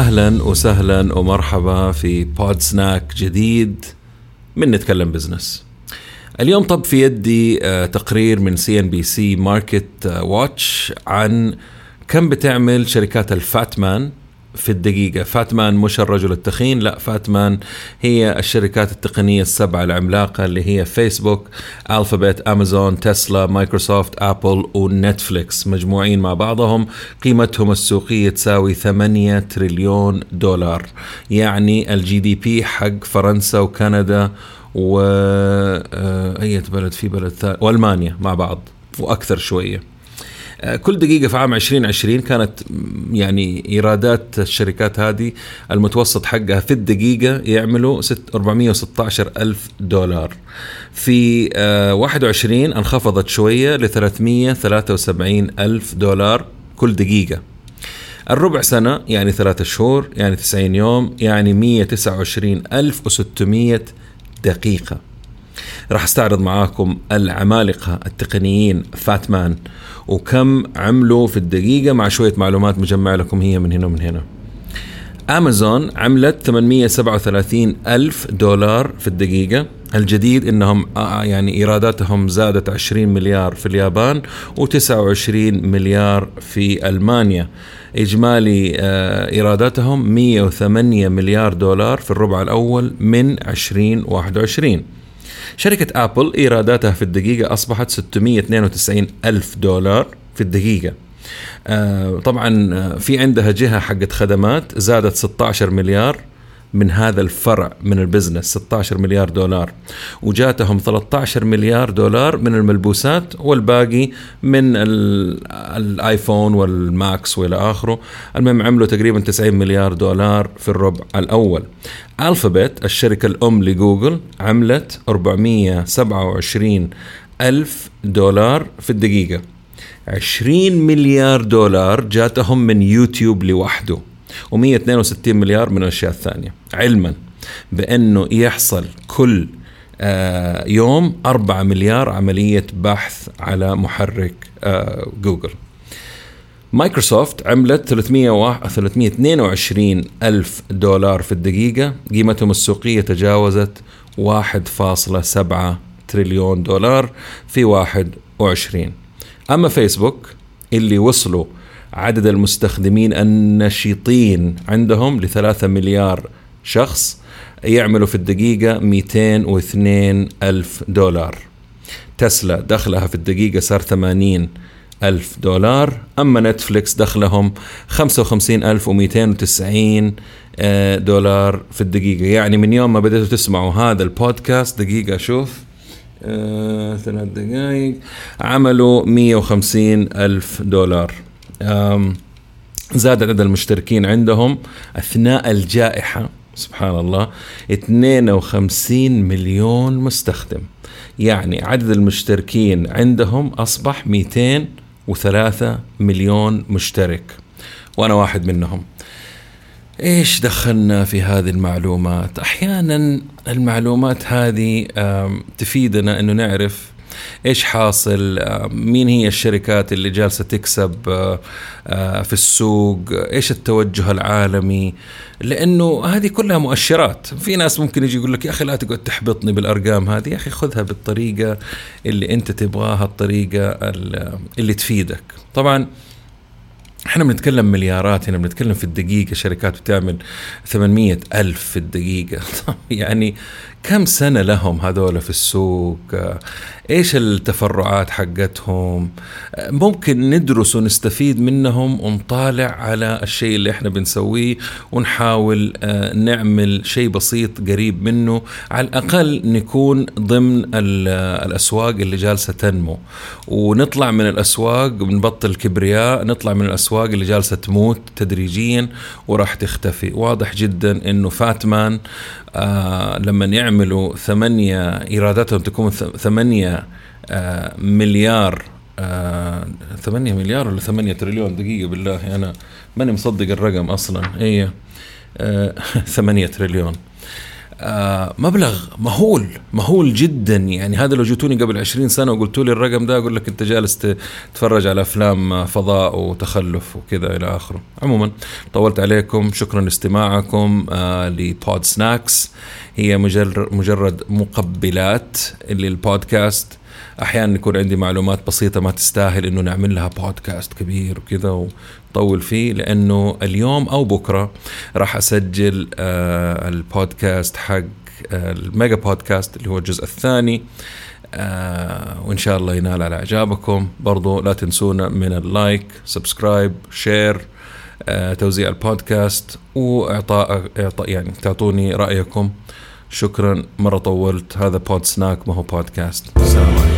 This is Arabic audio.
أهلا وسهلا ومرحبا في pod snack جديد من نتكلم business. اليوم طب في يدي آه، تقرير من سي ان بي سي ماركت واتش عن كم بتعمل شركات ال FATMAN في الدقيقة. FATMAN مش الرجل التخين لا FATMAN هي الشركات التقنية السبعة العملاقة اللي هي فيسبوك ألفابت أمازون تسلا مايكروسوفت أبل ونتفليكس. مجموعين مع بعضهم قيمتهم السوقية تساوي 8 تريليون دولار. يعني ال GDP حق فرنسا وكندا و آه، أي بلد؟ في بلد ثاني وألمانيا مع بعض وأكثر شوية. آه، كل دقيقة في عام 2020 كانت يعني إيرادات الشركات هذه المتوسط حقها في الدقيقة يعملوا 416 ألف دولار. في 21 انخفضت شوية ل 373 ألف دولار كل دقيقة. الربع سنة يعني ثلاثة شهور يعني 90 يوم يعني 129 ألف و600 دقيقة. راح استعرض معاكم العمالقة التقنيين فاتمان وكم عملوا في الدقيقة مع شوية معلومات مجمع لكم هي من هنا ومن هنا. امازون عملت 837 ألف دولار في الدقيقة. الجديد إنهم آه، يعني إيراداتهم زادت 20 مليار في اليابان و29 مليار في ألمانيا. إجمالي آه، إيراداتهم 108 مليار دولار في الربع الأول من 2021 شركة أبل إيراداتها في الدقيقة أصبحت 692 ألف دولار في الدقيقة. آه طبعا آه، في عندها جهة حقت خدمات زادت 16 مليار. من هذا الفرع من البزنس 16 مليار دولار. وجاتهم 13 مليار دولار من الملبوسات والباقي من الآيفون والماكس وإلى آخره. المهم عملوا تقريبا 90 مليار دولار في الربع الأول. الفابت الشركة الأم لجوجل عملت 427 ألف دولار في الدقيقة. 20 مليار دولار جاتهم من يوتيوب لوحده. و162 مليار من الأشياء الثانية. علما بأنه يحصل كل آه، يوم 4 مليار عملية بحث على محرك آه، جوجل. مايكروسوفت عملت 322 ألف دولار في الدقيقة. قيمتهم السوقية تجاوزت 1.7 تريليون دولار في 21 أما فيسبوك اللي وصلوا عدد المستخدمين النشيطين عندهم لثلاثة مليار شخص يعملوا في الدقيقة 202 ألف دولار. تسلا دخلها في الدقيقة صار 80 ألف دولار. أما نتفليكس دخلهم 55290 آه، دولار في الدقيقة. يعني من يوم ما بدأتوا تسمعوا هذا البودكاست دقيقة أشوف آه، ثلاث دقائق عملوا 150 ألف دولار. زاد عدد المشتركين عندهم أثناء الجائحة سبحان الله 52 مليون مستخدم. يعني عدد المشتركين عندهم أصبح 203 مليون مشترك وأنا واحد منهم. إيش دخلنا في هذه المعلومات؟ أحيانا المعلومات هذه تفيدنا إنه نعرف إيش حاصل؟ آه، مين هي الشركات اللي جالسة تكسب؟ آه، آه، في السوق؟ إيش التوجه العالمي؟ لأنه هذه كلها مؤشرات. في ناس ممكن يجي يقول لك يا أخي لا تقعد تحبطني بالأرقام هذه. يا أخي خذها بالطريقة اللي أنت تبغاها الطريقة اللي تفيدك. طبعا إحنا بنتكلم مليارات هنا بنتكلم في الدقيقة. شركات بتعمل 800 ألف في الدقيقة. يعني كم سنة لهم هذول في السوق؟ إيش التفرعات حقتهم؟ ممكن ندرس ونستفيد منهم ونطالع على الشيء اللي إحنا بنسويه ونحاول آه، نعمل شيء بسيط قريب منه على الأقل نكون ضمن الأسواق اللي جالسة تنمو. ونطلع من الأسواق بنبطل كبرياء نطلع من الأسواق اللي جالسة تموت تدريجيا وراح تختفي. واضح جدا إنه فاتمان آه لما يعملوا ثمانية إيراداتهم تكون ثمانية آه مليار آه ثمانية مليار ولا ثمانية تريليون؟ دقيقة بالله أنا ماني مصدق الرقم أصلا. هي آه ثمانية تريليون. آه مبلغ مهول مهول جدا. يعني هذا لو جيتوني قبل 20 سنة وقلتوا لي الرقم ده أقول لك أنت جالس تتفرج على أفلام فضاء وتخلف وكذا إلى آخره. عموما طولت عليكم شكرا لاستماعكم آه ل pod snacks هي مجرد مقبلات للبودكاست. أحيانا يكون عندي معلومات بسيطة ما تستاهل إنه نعمل لها بودكاست كبير وكذا وطول فيه لأنه اليوم أو بكرة راح أسجل آه البودكاست حق آه ال mega podcast اللي هو الجزء الثاني آه وإن شاء الله ينال على إعجابكم. برضو لا تنسونا من ال like subscribe share آه توزيع البودكاست وإعطاء إعطاء يعني تعطوني رأيكم. شكرا مرة طولت. هذا بود سناك ما هو بودكاست سلام